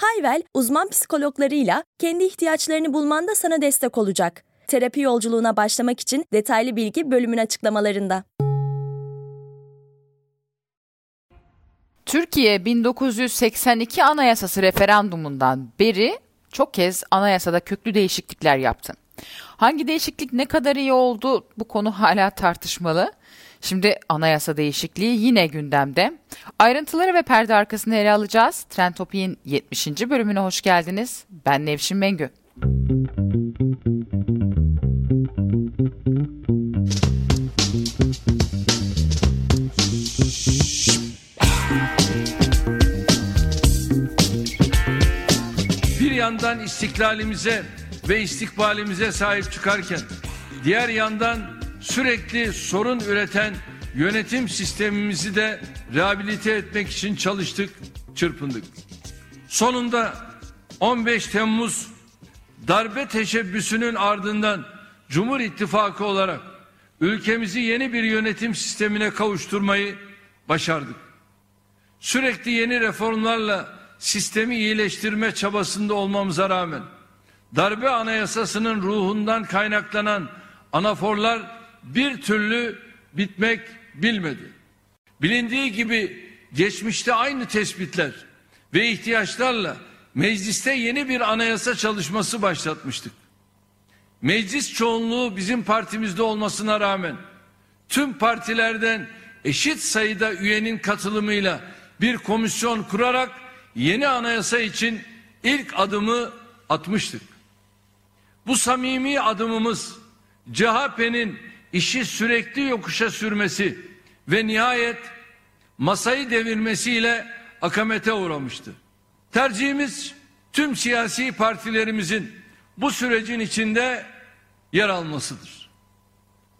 Hayvel, uzman psikologlarıyla kendi ihtiyaçlarını bulmanda sana destek olacak. Terapi yolculuğuna başlamak için detaylı bilgi bölümün açıklamalarında. Türkiye 1982 Anayasası referandumundan beri çok kez anayasada köklü değişiklikler yaptı. Hangi değişiklik ne kadar iyi oldu bu konu hala tartışmalı. Şimdi anayasa değişikliği yine gündemde. Ayrıntıları ve perde arkasını ele alacağız. Trend Topik'in 70. bölümüne hoş geldiniz. Ben Nevşin Mengü. Bir yandan istiklalimize ve istikbalimize sahip çıkarken diğer yandan sürekli sorun üreten yönetim sistemimizi de rehabilite etmek için çalıştık, çırpındık. Sonunda 15 Temmuz darbe teşebbüsünün ardından Cumhur İttifakı olarak ülkemizi yeni bir yönetim sistemine kavuşturmayı başardık. Sürekli yeni reformlarla sistemi iyileştirme çabasında olmamıza rağmen darbe anayasasının ruhundan kaynaklanan anaforlar bir türlü bitmek bilmedi. Bilindiği gibi geçmişte aynı tespitler ve ihtiyaçlarla mecliste yeni bir anayasa çalışması başlatmıştık. Meclis çoğunluğu bizim partimizde olmasına rağmen tüm partilerden eşit sayıda üyenin katılımıyla bir komisyon kurarak yeni anayasa için ilk adımı atmıştık. Bu samimi adımımız CHP'nin işi sürekli yokuşa sürmesi ve nihayet masayı devirmesiyle akamete uğramıştı. Tercihimiz tüm siyasi partilerimizin bu sürecin içinde yer almasıdır.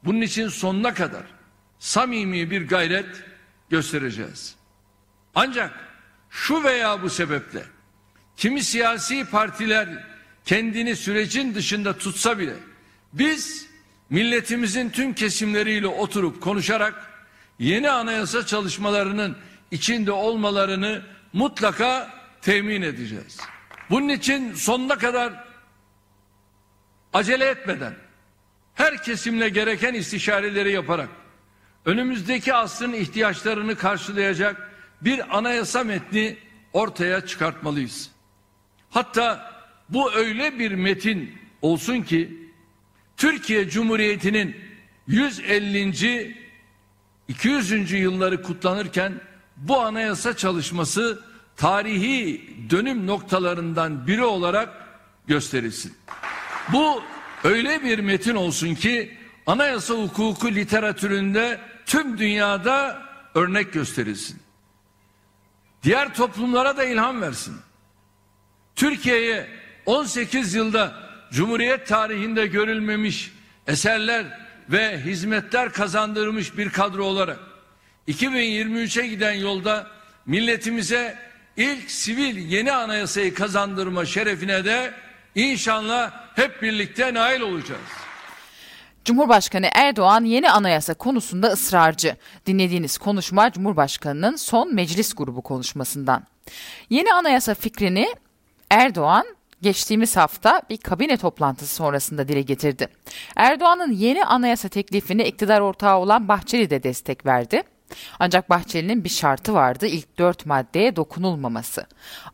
Bunun için sonuna kadar samimi bir gayret göstereceğiz. Ancak şu veya bu sebeple kimi siyasi partiler kendini sürecin dışında tutsa bile biz milletimizin tüm kesimleriyle oturup konuşarak yeni anayasa çalışmalarının içinde olmalarını mutlaka temin edeceğiz. Bunun için sonuna kadar acele etmeden her kesimle gereken istişareleri yaparak önümüzdeki asrın ihtiyaçlarını karşılayacak bir anayasa metni ortaya çıkartmalıyız. Hatta bu öyle bir metin olsun ki Türkiye Cumhuriyeti'nin 150. 200. yılları kutlanırken bu anayasa çalışması tarihi dönüm noktalarından biri olarak gösterilsin. Bu öyle bir metin olsun ki anayasa hukuku literatüründe tüm dünyada örnek gösterilsin. Diğer toplumlara da ilham versin. Türkiye'ye 18 yılda Cumhuriyet tarihinde görülmemiş eserler ve hizmetler kazandırmış bir kadro olarak 2023'e giden yolda milletimize ilk sivil yeni anayasayı kazandırma şerefine de inşallah hep birlikte nail olacağız. Cumhurbaşkanı Erdoğan yeni anayasa konusunda ısrarcı. Dinlediğiniz konuşma Cumhurbaşkanı'nın son meclis grubu konuşmasından. Yeni anayasa fikrini Erdoğan geçtiğimiz hafta bir kabine toplantısı sonrasında dile getirdi. Erdoğan'ın yeni anayasa teklifine iktidar ortağı olan Bahçeli de destek verdi. Ancak Bahçeli'nin bir şartı vardı ilk dört maddeye dokunulmaması.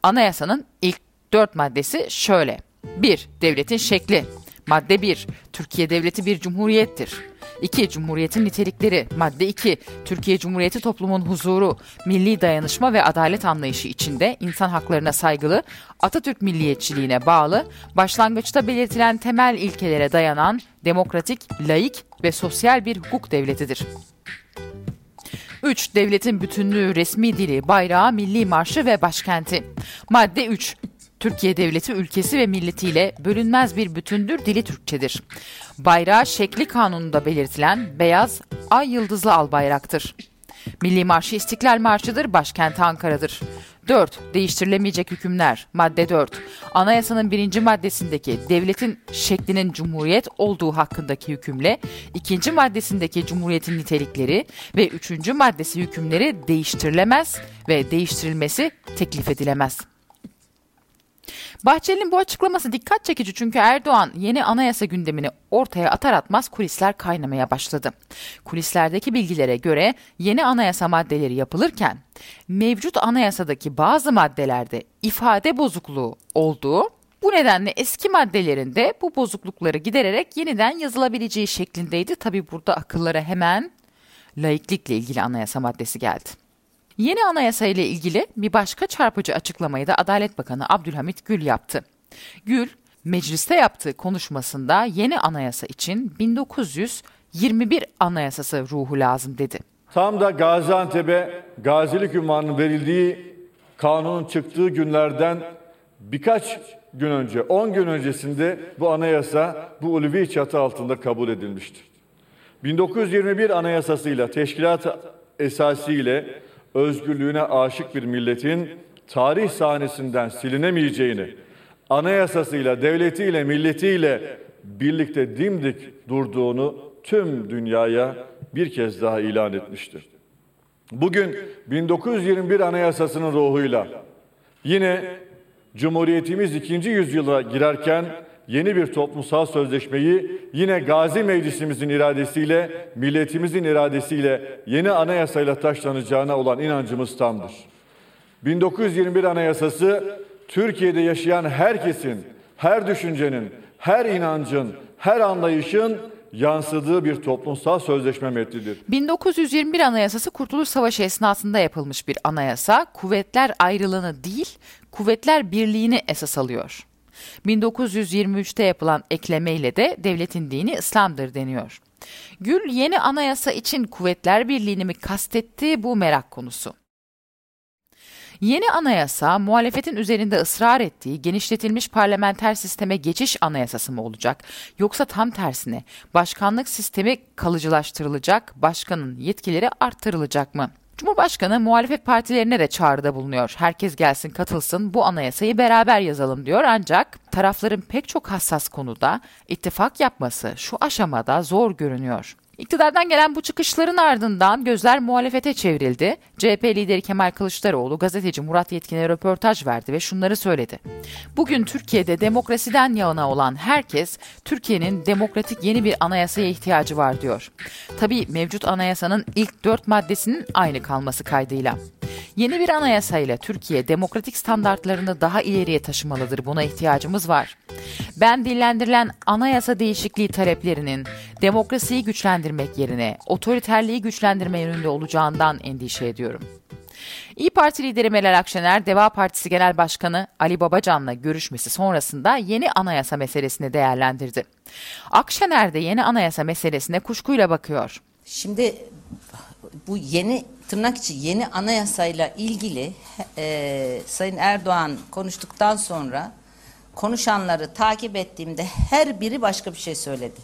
Anayasanın ilk dört maddesi şöyle. 1. Devletin şekli. Madde 1. Türkiye Devleti bir cumhuriyettir. 2. Cumhuriyetin nitelikleri. Madde 2. Türkiye Cumhuriyeti toplumun huzuru, milli dayanışma ve adalet anlayışı içinde insan haklarına saygılı, Atatürk milliyetçiliğine bağlı, başlangıçta belirtilen temel ilkelere dayanan demokratik, laik ve sosyal bir hukuk devletidir. 3. Devletin bütünlüğü, resmi dili, bayrağı, milli marşı ve başkenti. Madde 3. Türkiye devleti ülkesi ve milletiyle bölünmez bir bütündür dili Türkçedir. Bayrağı şekli kanununda belirtilen beyaz ay yıldızlı al bayraktır. Milli Marşı İstiklal Marşı'dır, başkenti Ankara'dır. 4. Değiştirilemeyecek hükümler. Madde 4. Anayasanın birinci maddesindeki devletin şeklinin cumhuriyet olduğu hakkındaki hükümle ikinci maddesindeki cumhuriyetin nitelikleri ve üçüncü maddesi hükümleri değiştirilemez ve değiştirilmesi teklif edilemez. Bahçeli'nin bu açıklaması dikkat çekici çünkü Erdoğan yeni anayasa gündemini ortaya atar atmaz kulisler kaynamaya başladı. Kulislerdeki bilgilere göre yeni anayasa maddeleri yapılırken mevcut anayasadaki bazı maddelerde ifade bozukluğu olduğu bu nedenle eski maddelerinde bu bozuklukları gidererek yeniden yazılabileceği şeklindeydi. Tabi burada akıllara hemen laiklikle ilgili anayasa maddesi geldi. Yeni anayasa ile ilgili bir başka çarpıcı açıklamayı da Adalet Bakanı Abdülhamit Gül yaptı. Gül, mecliste yaptığı konuşmasında yeni anayasa için 1921 anayasası ruhu lazım dedi. Tam da Gaziantep'e gazilik ünvanının verildiği kanunun çıktığı günlerden birkaç gün önce, 10 gün öncesinde bu anayasa bu ulvi çatı altında kabul edilmiştir. 1921 anayasasıyla teşkilat esasiyle özgürlüğüne aşık bir milletin tarih sahnesinden silinemeyeceğini, anayasasıyla, devletiyle, milletiyle birlikte dimdik durduğunu tüm dünyaya bir kez daha ilan etmiştir. Bugün 1921 Anayasası'nın ruhuyla yine Cumhuriyetimiz ikinci yüzyıla girerken yeni bir toplumsal sözleşmeyi yine Gazi Meclisimizin iradesiyle, milletimizin iradesiyle yeni anayasayla taşlanacağına olan inancımız tamdır. 1921 Anayasası Türkiye'de yaşayan herkesin, her düşüncenin, her inancın, her anlayışın yansıdığı bir toplumsal sözleşme metnidir. 1921 Anayasası Kurtuluş Savaşı esnasında yapılmış bir anayasa, kuvvetler ayrılığını değil, kuvvetler birliğini esas alıyor. 1923'te yapılan eklemeyle de devletin dini İslam'dır deniyor. Gül yeni anayasa için kuvvetler birliğini mi kastetti bu merak konusu. Yeni anayasa muhalefetin üzerinde ısrar ettiği genişletilmiş parlamenter sisteme geçiş anayasası mı olacak yoksa tam tersine başkanlık sistemi kalıcılaştırılacak, başkanın yetkileri arttırılacak mı? Cumhurbaşkanı muhalefet partilerine de çağrıda bulunuyor. Herkes gelsin katılsın bu anayasayı beraber yazalım diyor ancak tarafların pek çok hassas konuda ittifak yapması şu aşamada zor görünüyor. İktidardan gelen bu çıkışların ardından gözler muhalefete çevrildi. CHP lideri Kemal Kılıçdaroğlu gazeteci Murat Yetkin'e röportaj verdi ve şunları söyledi. Bugün Türkiye'de demokrasiden yana olan herkes Türkiye'nin demokratik yeni bir anayasaya ihtiyacı var diyor. Tabii mevcut anayasanın ilk dört maddesinin aynı kalması kaydıyla. Yeni bir anayasayla Türkiye demokratik standartlarını daha ileriye taşımalıdır. Buna ihtiyacımız var. Ben dillendirilen anayasa değişikliği taleplerinin demokrasiyi güçlendirmek yerine otoriterliği güçlendirme yönünde olacağından endişe ediyorum. İyi Parti lideri Meral Akşener, Deva Partisi Genel Başkanı Ali Babacan'la görüşmesi sonrasında yeni anayasa meselesini değerlendirdi. Akşener de yeni anayasa meselesine kuşkuyla bakıyor. Şimdi bu yeni tırnak içi yeni anayasayla ilgili e, Sayın Erdoğan konuştuktan sonra konuşanları takip ettiğimde her biri başka bir şey söyledi.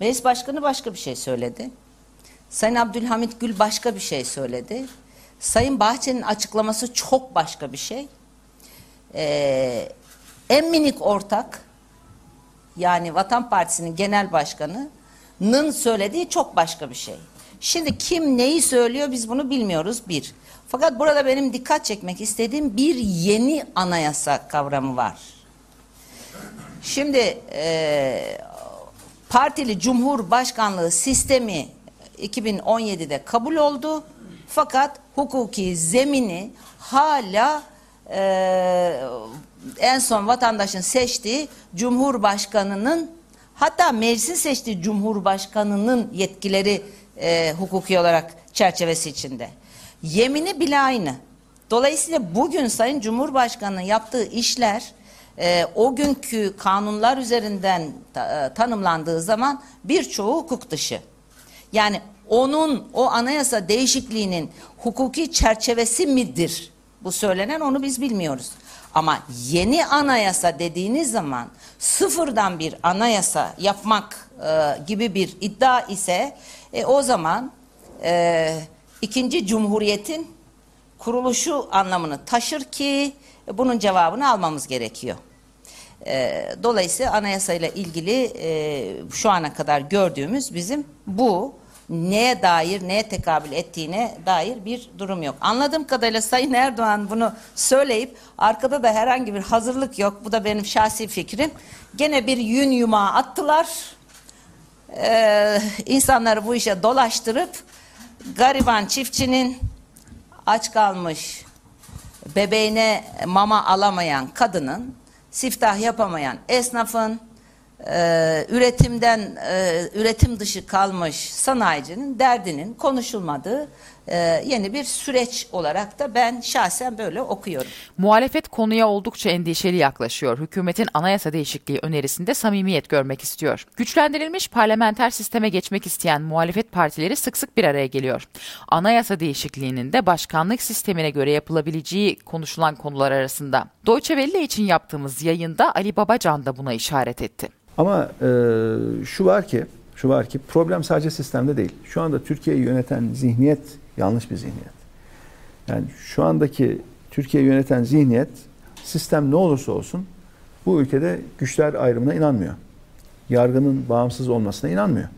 Meclis Başkanı başka bir şey söyledi. Sayın Abdülhamit Gül başka bir şey söyledi. Sayın Bahçeli'nin açıklaması çok başka bir şey. Ee, en minik ortak yani Vatan Partisi'nin genel başkanının söylediği çok başka bir şey. Şimdi kim neyi söylüyor biz bunu bilmiyoruz bir. Fakat burada benim dikkat çekmek istediğim bir yeni anayasa kavramı var. Şimdi e, partili cumhurbaşkanlığı sistemi 2017'de kabul oldu. Fakat hukuki zemini hala e, en son vatandaşın seçtiği cumhurbaşkanının hatta meclisin seçtiği cumhurbaşkanının yetkileri e, hukuki olarak çerçevesi içinde. Yemini bile aynı. Dolayısıyla bugün Sayın Cumhurbaşkanı'nın yaptığı işler e, o günkü kanunlar üzerinden ta, e, tanımlandığı zaman birçoğu hukuk dışı. Yani onun o anayasa değişikliğinin hukuki çerçevesi midir? Bu söylenen onu biz bilmiyoruz. Ama yeni anayasa dediğiniz zaman sıfırdan bir anayasa yapmak e, gibi bir iddia ise e, o zaman e, ikinci cumhuriyetin kuruluşu anlamını taşır ki bunun cevabını almamız gerekiyor. E, dolayısıyla anayasayla ilgili e, şu ana kadar gördüğümüz bizim bu neye dair, neye tekabül ettiğine dair bir durum yok. Anladığım kadarıyla Sayın Erdoğan bunu söyleyip arkada da herhangi bir hazırlık yok. Bu da benim şahsi fikrim. Gene bir yün yumağı attılar. Ee, insanları bu işe dolaştırıp gariban çiftçinin aç kalmış bebeğine mama alamayan kadının siftah yapamayan esnafın e, üretimden e, üretim dışı kalmış sanayicinin derdinin konuşulmadığı e, yeni bir süreç olarak da ben şahsen böyle okuyorum. Muhalefet konuya oldukça endişeli yaklaşıyor. Hükümetin anayasa değişikliği önerisinde samimiyet görmek istiyor. Güçlendirilmiş parlamenter sisteme geçmek isteyen muhalefet partileri sık sık bir araya geliyor. Anayasa değişikliğinin de başkanlık sistemine göre yapılabileceği konuşulan konular arasında. Deutsche Welle için yaptığımız yayında Ali Babacan da buna işaret etti. Ama e, şu var ki, şu var ki problem sadece sistemde değil. Şu anda Türkiye'yi yöneten zihniyet yanlış bir zihniyet. Yani şu andaki Türkiye'yi yöneten zihniyet sistem ne olursa olsun bu ülkede güçler ayrımına inanmıyor. Yargının bağımsız olmasına inanmıyor.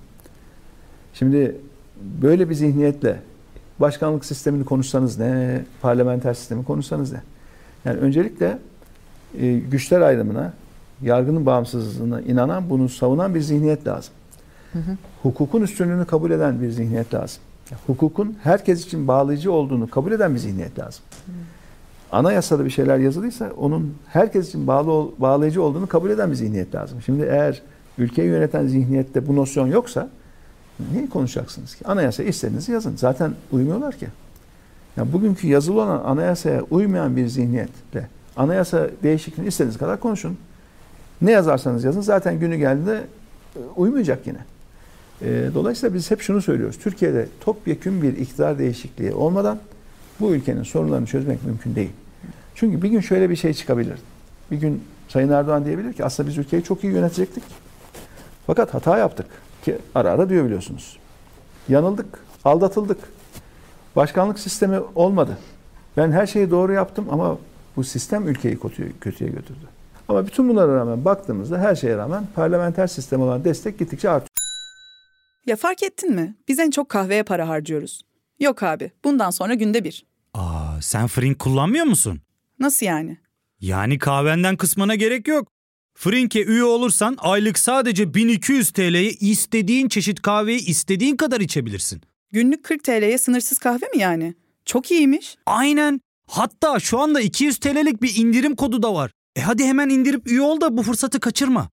Şimdi böyle bir zihniyetle başkanlık sistemini konuşsanız ne, parlamenter sistemi konuşsanız ne. Yani öncelikle e, güçler ayrımına, yargının bağımsızlığına inanan, bunu savunan bir zihniyet lazım. Hı hı. Hukukun üstünlüğünü kabul eden bir zihniyet lazım. Hukukun herkes için bağlayıcı olduğunu kabul eden bir zihniyet lazım. Hı. Anayasada bir şeyler yazılıysa onun herkes için bağlı bağlayıcı olduğunu kabul eden bir zihniyet lazım. Şimdi eğer ülkeyi yöneten zihniyette bu nosyon yoksa neyi konuşacaksınız ki? Anayasa istediğinizi yazın. Zaten uymuyorlar ki. Yani bugünkü yazılı olan anayasaya uymayan bir zihniyetle anayasa değişikliğini istediğiniz kadar konuşun. Ne yazarsanız yazın zaten günü geldiğinde e, uymayacak yine. E, dolayısıyla biz hep şunu söylüyoruz. Türkiye'de topyekun bir iktidar değişikliği olmadan bu ülkenin sorunlarını çözmek mümkün değil. Çünkü bir gün şöyle bir şey çıkabilir. Bir gün Sayın Erdoğan diyebilir ki aslında biz ülkeyi çok iyi yönetecektik. Fakat hata yaptık. Ki ara ara diyor biliyorsunuz. Yanıldık, aldatıldık. Başkanlık sistemi olmadı. Ben her şeyi doğru yaptım ama bu sistem ülkeyi kötüye götürdü. Ama bütün bunlara rağmen baktığımızda her şeye rağmen parlamenter sistem olan destek gittikçe artıyor. Ya fark ettin mi? Biz en çok kahveye para harcıyoruz. Yok abi, bundan sonra günde bir. Aa, sen Frink kullanmıyor musun? Nasıl yani? Yani kahvenden kısmına gerek yok. Frink'e üye olursan aylık sadece 1200 TL'ye istediğin çeşit kahveyi istediğin kadar içebilirsin. Günlük 40 TL'ye sınırsız kahve mi yani? Çok iyiymiş. Aynen. Hatta şu anda 200 TL'lik bir indirim kodu da var. E hadi hemen indirip üye ol da bu fırsatı kaçırma.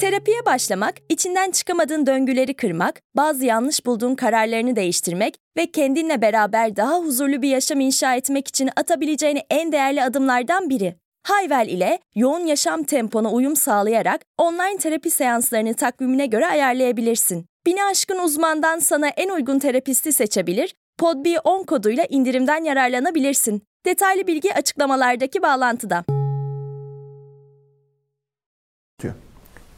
Terapiye başlamak, içinden çıkamadığın döngüleri kırmak, bazı yanlış bulduğun kararlarını değiştirmek ve kendinle beraber daha huzurlu bir yaşam inşa etmek için atabileceğin en değerli adımlardan biri. Hayvel ile yoğun yaşam tempona uyum sağlayarak online terapi seanslarını takvimine göre ayarlayabilirsin. Bini aşkın uzmandan sana en uygun terapisti seçebilir, PodB10 koduyla indirimden yararlanabilirsin. Detaylı bilgi açıklamalardaki bağlantıda.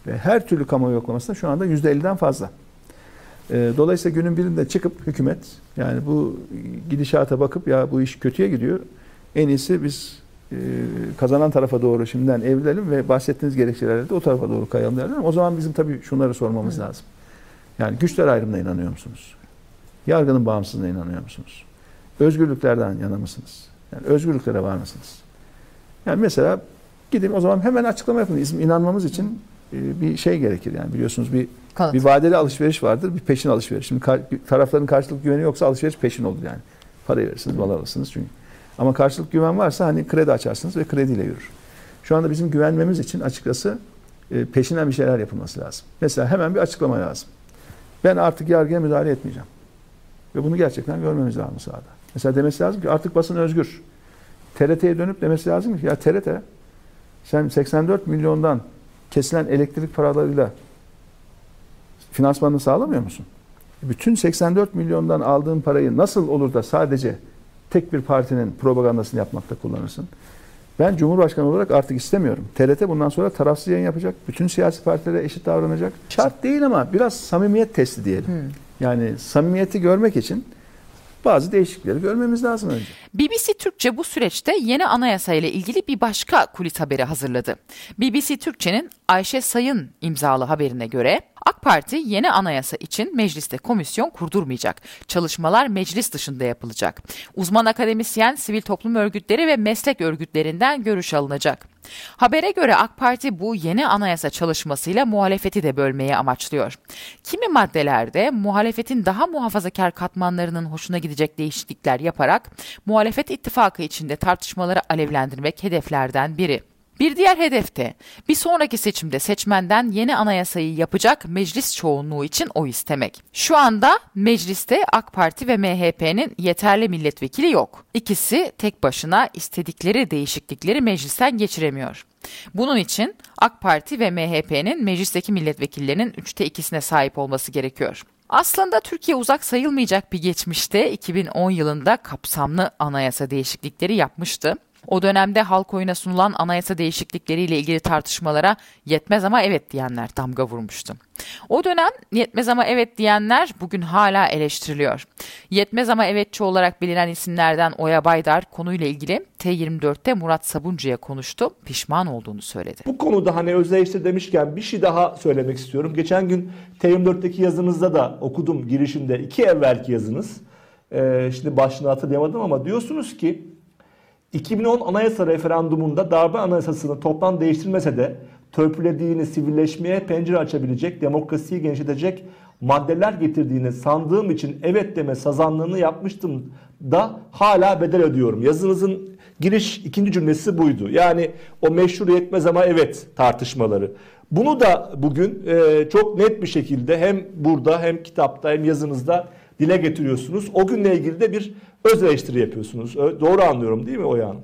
Ve her türlü kamuoyu yoklamasında şu anda %50'den fazla. Ee, dolayısıyla günün birinde çıkıp hükümet yani bu gidişata bakıp ya bu iş kötüye gidiyor. En iyisi biz e, kazanan tarafa doğru şimdiden evrilelim ve bahsettiğiniz gerekçelerle de o tarafa doğru kayalım derler. O zaman bizim tabii şunları sormamız lazım. Yani güçler ayrımına inanıyor musunuz? Yargının bağımsızlığına inanıyor musunuz? Özgürlüklerden yana mısınız? Yani özgürlüklere var mısınız? Yani mesela gidin o zaman hemen açıklama yapın. İnanmamız için e, bir şey gerekir yani biliyorsunuz bir Kanıt. bir vadeli alışveriş vardır, bir peşin alışveriş. Şimdi tarafların karşılık güveni yoksa alışveriş peşin olur yani. Parayı verirsiniz, mal alırsınız çünkü. Ama karşılık güven varsa hani kredi açarsınız ve krediyle yürür. Şu anda bizim güvenmemiz için açıkçası e, peşinden bir şeyler yapılması lazım. Mesela hemen bir açıklama lazım. Ben artık yargıya müdahale etmeyeceğim. Ve bunu gerçekten görmemiz lazım sahada. Mesela demesi lazım ki artık basın özgür. TRT'ye dönüp demesi lazım ki ya TRT sen 84 milyondan kesilen elektrik paralarıyla finansmanını sağlamıyor musun? Bütün 84 milyondan aldığın parayı nasıl olur da sadece tek bir partinin propagandasını yapmakta kullanırsın. Ben Cumhurbaşkanı olarak artık istemiyorum. TRT bundan sonra tarafsız yayın yapacak. Bütün siyasi partilere eşit davranacak. Şart değil ama biraz samimiyet testi diyelim. Hmm. Yani samimiyeti görmek için bazı değişiklikleri görmemiz lazım önce. BBC Türkçe bu süreçte yeni anayasa ile ilgili bir başka kulis haberi hazırladı. BBC Türkçe'nin Ayşe Sayın imzalı haberine göre AK Parti yeni anayasa için mecliste komisyon kurdurmayacak. Çalışmalar meclis dışında yapılacak. Uzman akademisyen, sivil toplum örgütleri ve meslek örgütlerinden görüş alınacak. Habere göre AK Parti bu yeni anayasa çalışmasıyla muhalefeti de bölmeye amaçlıyor. Kimi maddelerde muhalefetin daha muhafazakar katmanlarının hoşuna gidecek değişiklikler yaparak muhalefet ittifakı içinde tartışmaları alevlendirmek hedeflerden biri. Bir diğer hedefte bir sonraki seçimde seçmenden yeni anayasayı yapacak meclis çoğunluğu için oy istemek. Şu anda mecliste AK Parti ve MHP'nin yeterli milletvekili yok. İkisi tek başına istedikleri değişiklikleri meclisten geçiremiyor. Bunun için AK Parti ve MHP'nin meclisteki milletvekillerinin üçte ikisine sahip olması gerekiyor. Aslında Türkiye uzak sayılmayacak bir geçmişte 2010 yılında kapsamlı anayasa değişiklikleri yapmıştı. O dönemde halk oyuna sunulan anayasa değişiklikleriyle ilgili tartışmalara yetmez ama evet diyenler damga vurmuştu. O dönem yetmez ama evet diyenler bugün hala eleştiriliyor. Yetmez ama evetçi olarak bilinen isimlerden Oya Baydar konuyla ilgili T24'te Murat Sabuncu'ya konuştu. Pişman olduğunu söyledi. Bu konuda hani özdeştir demişken bir şey daha söylemek istiyorum. Geçen gün T24'teki yazınızda da okudum girişinde iki evvelki yazınız. Ee, şimdi başını hatırlayamadım ama diyorsunuz ki 2010 anayasa referandumunda darbe anayasasını toptan değiştirmese de törpülediğini sivilleşmeye pencere açabilecek, demokrasiyi genişletecek maddeler getirdiğini sandığım için evet deme sazanlığını yapmıştım da hala bedel ödüyorum. Yazınızın giriş ikinci cümlesi buydu. Yani o meşhur yetmez ama evet tartışmaları. Bunu da bugün e, çok net bir şekilde hem burada hem kitapta hem yazınızda dile getiriyorsunuz. O günle ilgili de bir öz eleştiri yapıyorsunuz. Doğru anlıyorum değil mi Oya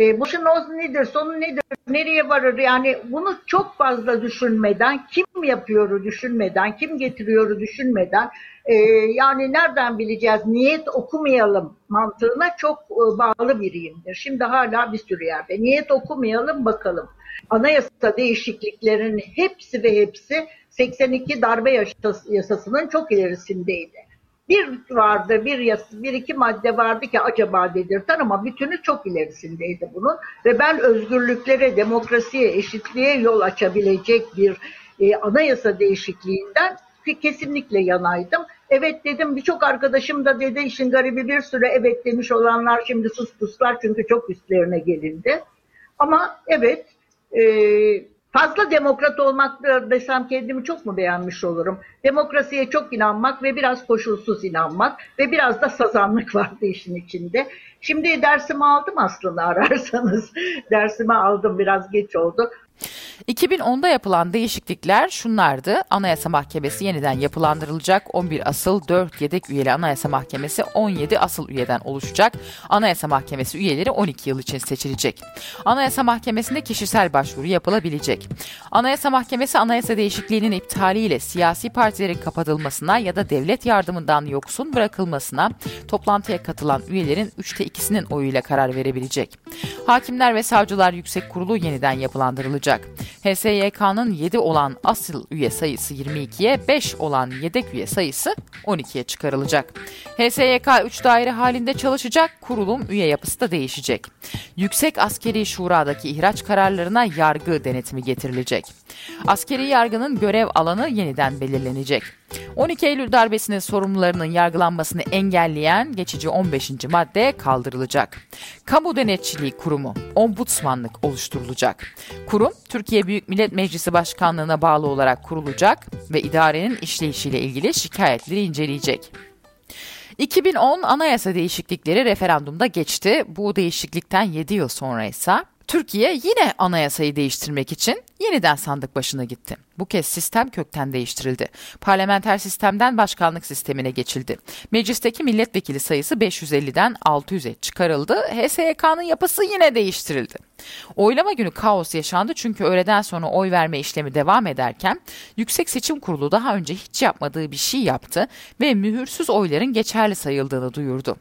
E, başın oz nedir, sonu nedir, nereye varır? Yani bunu çok fazla düşünmeden, kim yapıyoru düşünmeden, kim getiriyoru düşünmeden, e, yani nereden bileceğiz, niyet okumayalım mantığına çok e, bağlı biriyimdir. Şimdi hala bir sürü yerde. Niyet okumayalım bakalım. Anayasa değişikliklerinin hepsi ve hepsi 82 darbe yasasının çok ilerisindeydi. Bir vardı, bir yas, bir iki madde vardı ki acaba dedirten ama bütünü çok ilerisindeydi bunun. Ve ben özgürlüklere, demokrasiye, eşitliğe yol açabilecek bir e, anayasa değişikliğinden kesinlikle yanaydım. Evet dedim birçok arkadaşım da dedi işin garibi bir süre evet demiş olanlar şimdi sus puslar çünkü çok üstlerine gelindi. Ama evet e, Fazla demokrat olmak desem kendimi çok mu beğenmiş olurum? Demokrasiye çok inanmak ve biraz koşulsuz inanmak ve biraz da sazanlık vardı işin içinde. Şimdi dersimi aldım aslında ararsanız. dersimi aldım biraz geç oldu. 2010'da yapılan değişiklikler şunlardı. Anayasa Mahkemesi yeniden yapılandırılacak. 11 asıl 4 yedek üyeli Anayasa Mahkemesi 17 asıl üyeden oluşacak. Anayasa Mahkemesi üyeleri 12 yıl için seçilecek. Anayasa Mahkemesi'nde kişisel başvuru yapılabilecek. Anayasa Mahkemesi anayasa değişikliğinin iptaliyle siyasi partilerin kapatılmasına ya da devlet yardımından yoksun bırakılmasına toplantıya katılan üyelerin 3'te 2'sinin oyuyla karar verebilecek. Hakimler ve Savcılar Yüksek Kurulu yeniden yapılandırılacak. HSYK'nın 7 olan asıl üye sayısı 22'ye, 5 olan yedek üye sayısı 12'ye çıkarılacak. HSYK 3 daire halinde çalışacak, kurulum üye yapısı da değişecek. Yüksek Askeri Şura'daki ihraç kararlarına yargı denetimi getirilecek. Askeri yargının görev alanı yeniden belirlenecek. 12 Eylül darbesinin sorumlularının yargılanmasını engelleyen geçici 15. madde kaldırılacak. Kamu Denetçiliği Kurumu, Ombudsmanlık oluşturulacak. Kurum, Türkiye Büyük Millet Meclisi Başkanlığı'na bağlı olarak kurulacak ve idarenin işleyişiyle ilgili şikayetleri inceleyecek. 2010 anayasa değişiklikleri referandumda geçti. Bu değişiklikten 7 yıl sonra ise Türkiye yine anayasayı değiştirmek için yeniden sandık başına gitti. Bu kez sistem kökten değiştirildi. Parlamenter sistemden başkanlık sistemine geçildi. Meclisteki milletvekili sayısı 550'den 600'e çıkarıldı. HSYK'nın yapısı yine değiştirildi. Oylama günü kaos yaşandı çünkü öğleden sonra oy verme işlemi devam ederken Yüksek Seçim Kurulu daha önce hiç yapmadığı bir şey yaptı ve mühürsüz oyların geçerli sayıldığını duyurdu.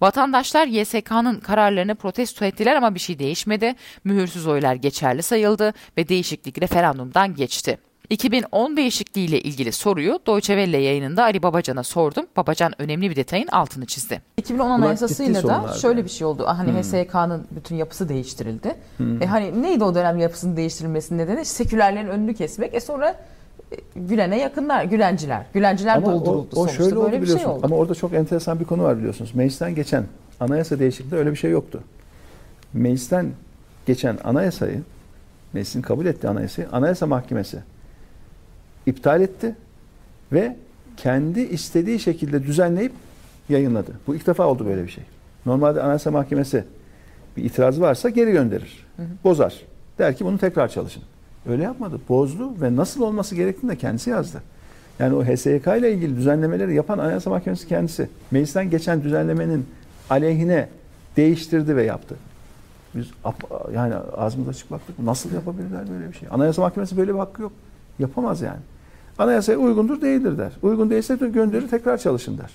Vatandaşlar YSK'nın kararlarını protesto ettiler ama bir şey değişmedi. Mühürsüz oylar geçerli sayıldı ve değişiklik referandumdan geçti. 2010 değişikliği ile ilgili soruyu Deutsche Welle yayınında Ali Babacan'a sordum. Babacan önemli bir detayın altını çizdi. 2010 Bunlar anayasasıyla da şöyle bir şey oldu. Hani HSYK'nın bütün yapısı değiştirildi. E hani neydi o dönem yapısının değiştirilmesinin nedeni? Sekülerlerin önünü kesmek. E sonra e, Gülen'e yakınlar, Gülenciler. Gülenciler Ama o, dolduruldu o sonuçta. şöyle oldu Böyle bir şey oldu. Ama orada çok enteresan bir konu var biliyorsunuz. Meclisten geçen anayasa değişikliğinde öyle bir şey yoktu. Meclisten geçen anayasayı, meclisin kabul ettiği anayasayı Anayasa Mahkemesi iptal etti ve kendi istediği şekilde düzenleyip yayınladı. Bu ilk defa oldu böyle bir şey. Normalde Anayasa Mahkemesi bir itirazı varsa geri gönderir. Bozar. Der ki bunu tekrar çalışın. Öyle yapmadı. Bozdu ve nasıl olması gerektiğini de kendisi yazdı. Yani o HSYK ile ilgili düzenlemeleri yapan Anayasa Mahkemesi kendisi. Meclisten geçen düzenlemenin aleyhine değiştirdi ve yaptı. Biz yani ağzımız açık baktık. Nasıl yapabilirler böyle bir şey? Anayasa Mahkemesi böyle bir hakkı yok. Yapamaz yani. Anayasaya uygundur değildir der. Uygun değilse de gönderir tekrar çalışın der.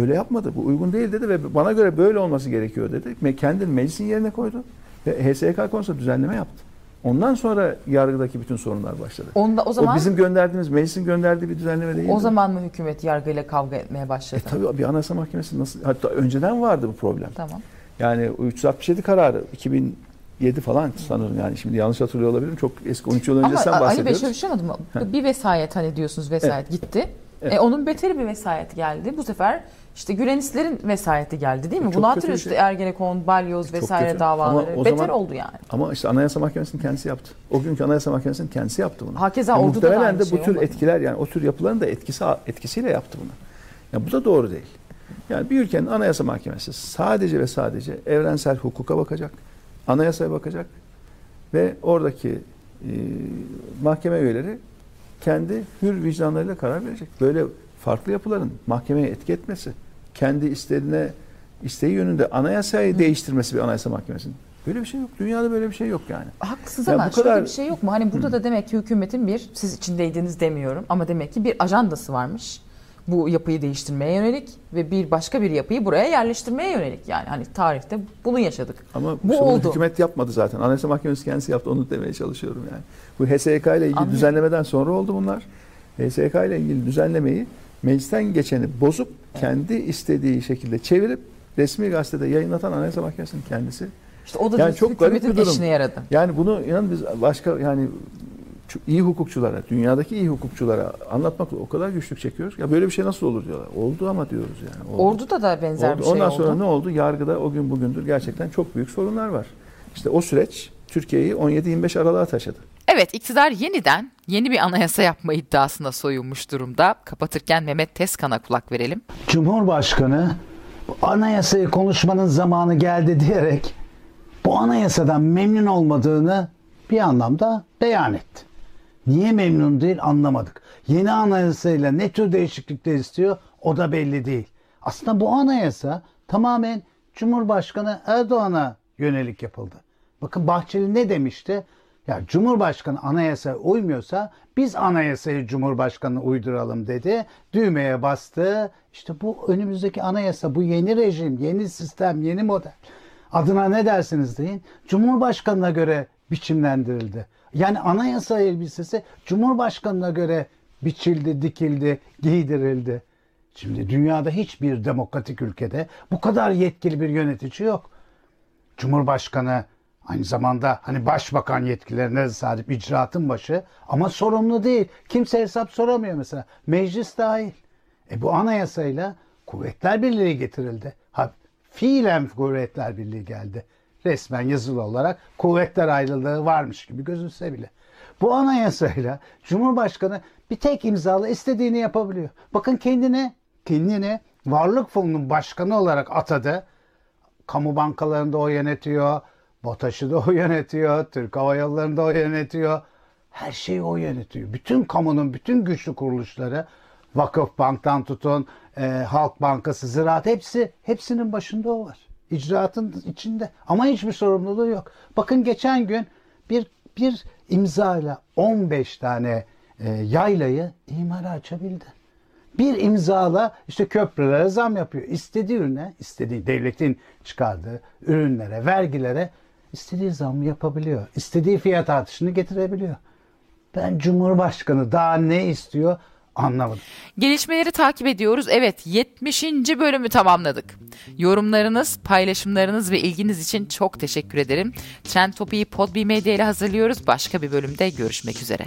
Öyle yapmadı. Bu uygun değil dedi ve bana göre böyle olması gerekiyor dedi. Ve kendini meclisin yerine koydu. Ve HSYK konusunda düzenleme yaptı. Ondan sonra yargıdaki bütün sorunlar başladı. Onda, o zaman o bizim gönderdiğimiz, meclisin gönderdiği bir düzenleme değil. o zaman mı hükümet yargıyla kavga etmeye başladı? E tabii bir anayasa mahkemesi nasıl hatta önceden vardı bu problem. Tamam. Yani o 367 kararı 2007 falan sanırım yani şimdi yanlış hatırlıyor olabilirim. Çok eski 13 yıl Ama öncesinden Ali Bey bahsediyoruz. şöyle bir şey vesayet hani diyorsunuz vesayet gitti. Evet. E, onun beteri bir vesayet geldi. Bu sefer işte Gülenistlerin vesayeti geldi değil mi? E, çok Bunu hatırlıyoruz işte şey. Ergenekon, Balyoz Çok vesaire kötü. davaları. Ama Beter zaman- oldu yani. Ama işte Anayasa Mahkemesi'nin kendisi yaptı. O günkü Anayasa Mahkemesi'nin kendisi yaptı bunu. Hakeza Yani orduda da aynı de şey bu tür olmadı. etkiler yani o tür yapıların da etkisi etkisiyle yaptı bunu. Yani bu da doğru değil. Yani bir ülkenin Anayasa Mahkemesi sadece ve sadece evrensel hukuka bakacak, anayasaya bakacak ve oradaki e, mahkeme üyeleri kendi hür vicdanlarıyla karar verecek. Böyle farklı yapıların mahkemeye etki etmesi, kendi isteğine isteği yönünde anayasayı değiştirmesi bir anayasa mahkemesinin. Böyle bir şey yok. Dünyada böyle bir şey yok yani. Haklısınız Ya ama bu şöyle kadar- bir şey yok mu? Hani burada da demek ki hükümetin bir, siz içindeydiniz demiyorum ama demek ki bir ajandası varmış. Bu yapıyı değiştirmeye yönelik ve bir başka bir yapıyı buraya yerleştirmeye yönelik. Yani hani tarihte bunu yaşadık. Ama Bu oldu. hükümet yapmadı zaten. Anayasa Mahkemesi kendisi yaptı. Onu demeye çalışıyorum yani. Bu HSYK ile ilgili Anlıyorum. düzenlemeden sonra oldu bunlar. HSYK ile ilgili düzenlemeyi meclisten geçeni bozup kendi istediği şekilde çevirip resmi gazetede yayınlatan Anayasa Mahkemesi'nin kendisi. İşte o da Yani çok garip bir durum. yaradı. Yani bunu inan biz başka yani iyi hukukçulara, dünyadaki iyi hukukçulara anlatmakla o kadar güçlük çekiyoruz. Ya böyle bir şey nasıl olur diyorlar. Oldu ama diyoruz yani. Oldu. Ordu'da da benzer Oldu. bir şey Ondan oldu. sonra ne oldu? Yargıda o gün bugündür gerçekten çok büyük sorunlar var. İşte o süreç Türkiye'yi 17-25 Aralık'a taşıdı. Evet iktidar yeniden yeni bir anayasa yapma iddiasına soyunmuş durumda. Kapatırken Mehmet Tezkan'a kulak verelim. Cumhurbaşkanı anayasayı konuşmanın zamanı geldi diyerek bu anayasadan memnun olmadığını bir anlamda beyan etti. Niye memnun değil anlamadık. Yeni anayasayla ne tür değişiklikler istiyor o da belli değil. Aslında bu anayasa tamamen Cumhurbaşkanı Erdoğan'a yönelik yapıldı. Bakın Bahçeli ne demişti? Ya Cumhurbaşkanı anayasaya uymuyorsa biz anayasayı Cumhurbaşkanı'na uyduralım dedi. Düğmeye bastı. İşte bu önümüzdeki anayasa, bu yeni rejim, yeni sistem, yeni model. Adına ne dersiniz deyin. Cumhurbaşkanına göre biçimlendirildi. Yani anayasa elbisesi Cumhurbaşkanına göre biçildi, dikildi, giydirildi. Şimdi dünyada hiçbir demokratik ülkede bu kadar yetkili bir yönetici yok. Cumhurbaşkanı aynı zamanda hani başbakan yetkilerine sahip icraatın başı ama sorumlu değil. Kimse hesap soramıyor mesela. Meclis dahil. E bu anayasayla Kuvvetler Birliği getirildi. Ha, fiilen Kuvvetler Birliği geldi. Resmen yazılı olarak kuvvetler ayrılığı varmış gibi gözünse bile. Bu anayasayla Cumhurbaşkanı bir tek imzalı istediğini yapabiliyor. Bakın kendine kendine Varlık Fonu'nun başkanı olarak atadı. Kamu bankalarında o yönetiyor. BOTAŞ'ı da o yönetiyor. Türk Hava Yolları'nda o yönetiyor. Her şeyi o yönetiyor. Bütün kamunun bütün güçlü kuruluşları Vakıf Bank'tan tutun, e, Halk Bankası, Ziraat hepsi hepsinin başında o var. İcraatın içinde. Ama hiçbir sorumluluğu yok. Bakın geçen gün bir bir imzayla 15 tane e, yaylayı imara açabildi. Bir imzala işte köprülere zam yapıyor. İstediği ürüne, istediği devletin çıkardığı ürünlere, vergilere istediği zam yapabiliyor. İstediği fiyat artışını getirebiliyor. Ben Cumhurbaşkanı daha ne istiyor anlamadım. Gelişmeleri takip ediyoruz. Evet 70. bölümü tamamladık. Yorumlarınız, paylaşımlarınız ve ilginiz için çok teşekkür ederim. Trend Topi'yi Podbi Medya ile hazırlıyoruz. Başka bir bölümde görüşmek üzere.